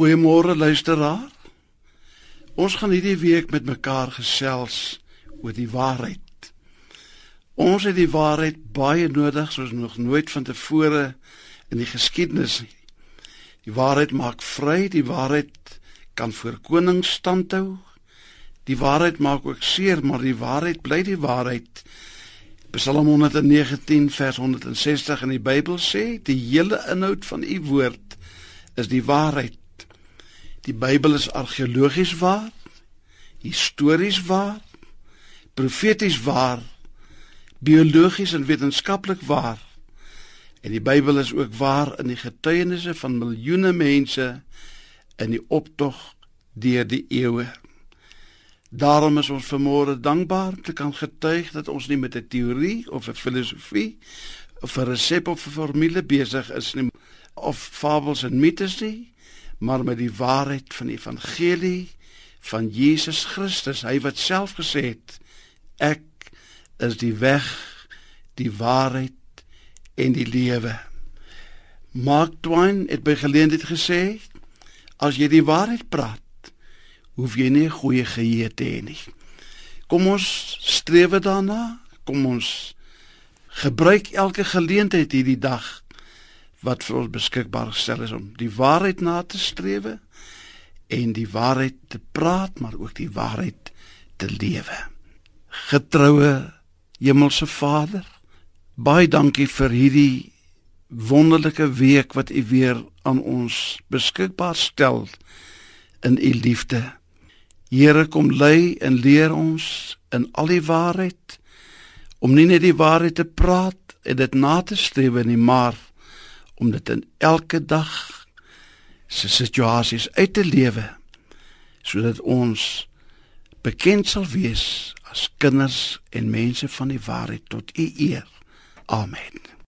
Goeiemôre luisteraar. Ons gaan hierdie week met mekaar gesels oor die waarheid. Ons het die waarheid baie nodig soos nog nooit vantevore in die geskiedenis nie. Die waarheid maak vry, die waarheid kan voor koning standhou. Die waarheid maak ook seer, maar die waarheid bly die waarheid. Psalm 119 vers 160 in die Bybel sê die hele inhoud van u woord is die waarheid. Die Bybel is argeologies waar, histories waar, profeties waar, biologies en wetenskaplik waar. En die Bybel is ook waar in die getuienisse van miljoene mense in die optog deur die eeue. Daarom is ons vermoere dankbaar te kan getuig dat ons nie met 'n teorie of 'n filosofie of 'n resep of 'n formule besig is nie of fabels en mites nie, maar met die waarheid van die evangelie van Jesus Christus, hy wat self gesê het ek is die weg, die waarheid en die lewe. Mark Twain het by geleentheid gesê as jy die waarheid praat hoef jy nie goeie geheue te hê nie. Kom ons streef daarna. Kom ons gebruik elke geleentheid hierdie dag wat vir ons beskikbaar gestel is om die waarheid na te streef en die waarheid te praat, maar ook die waarheid te lewe. Getroue Hemelse Vader, baie dankie vir hierdie wonderlike week wat U weer aan ons beskikbaar stel in U liefde. Here kom lei en leer ons in al die waarheid om nie net die waarheid te praat en dit na te streef nie, maar om dit in elke dag se situasies uit te lewe sodat ons bekend sal wees as kinders en mense van die waarheid tot u eer. Amen.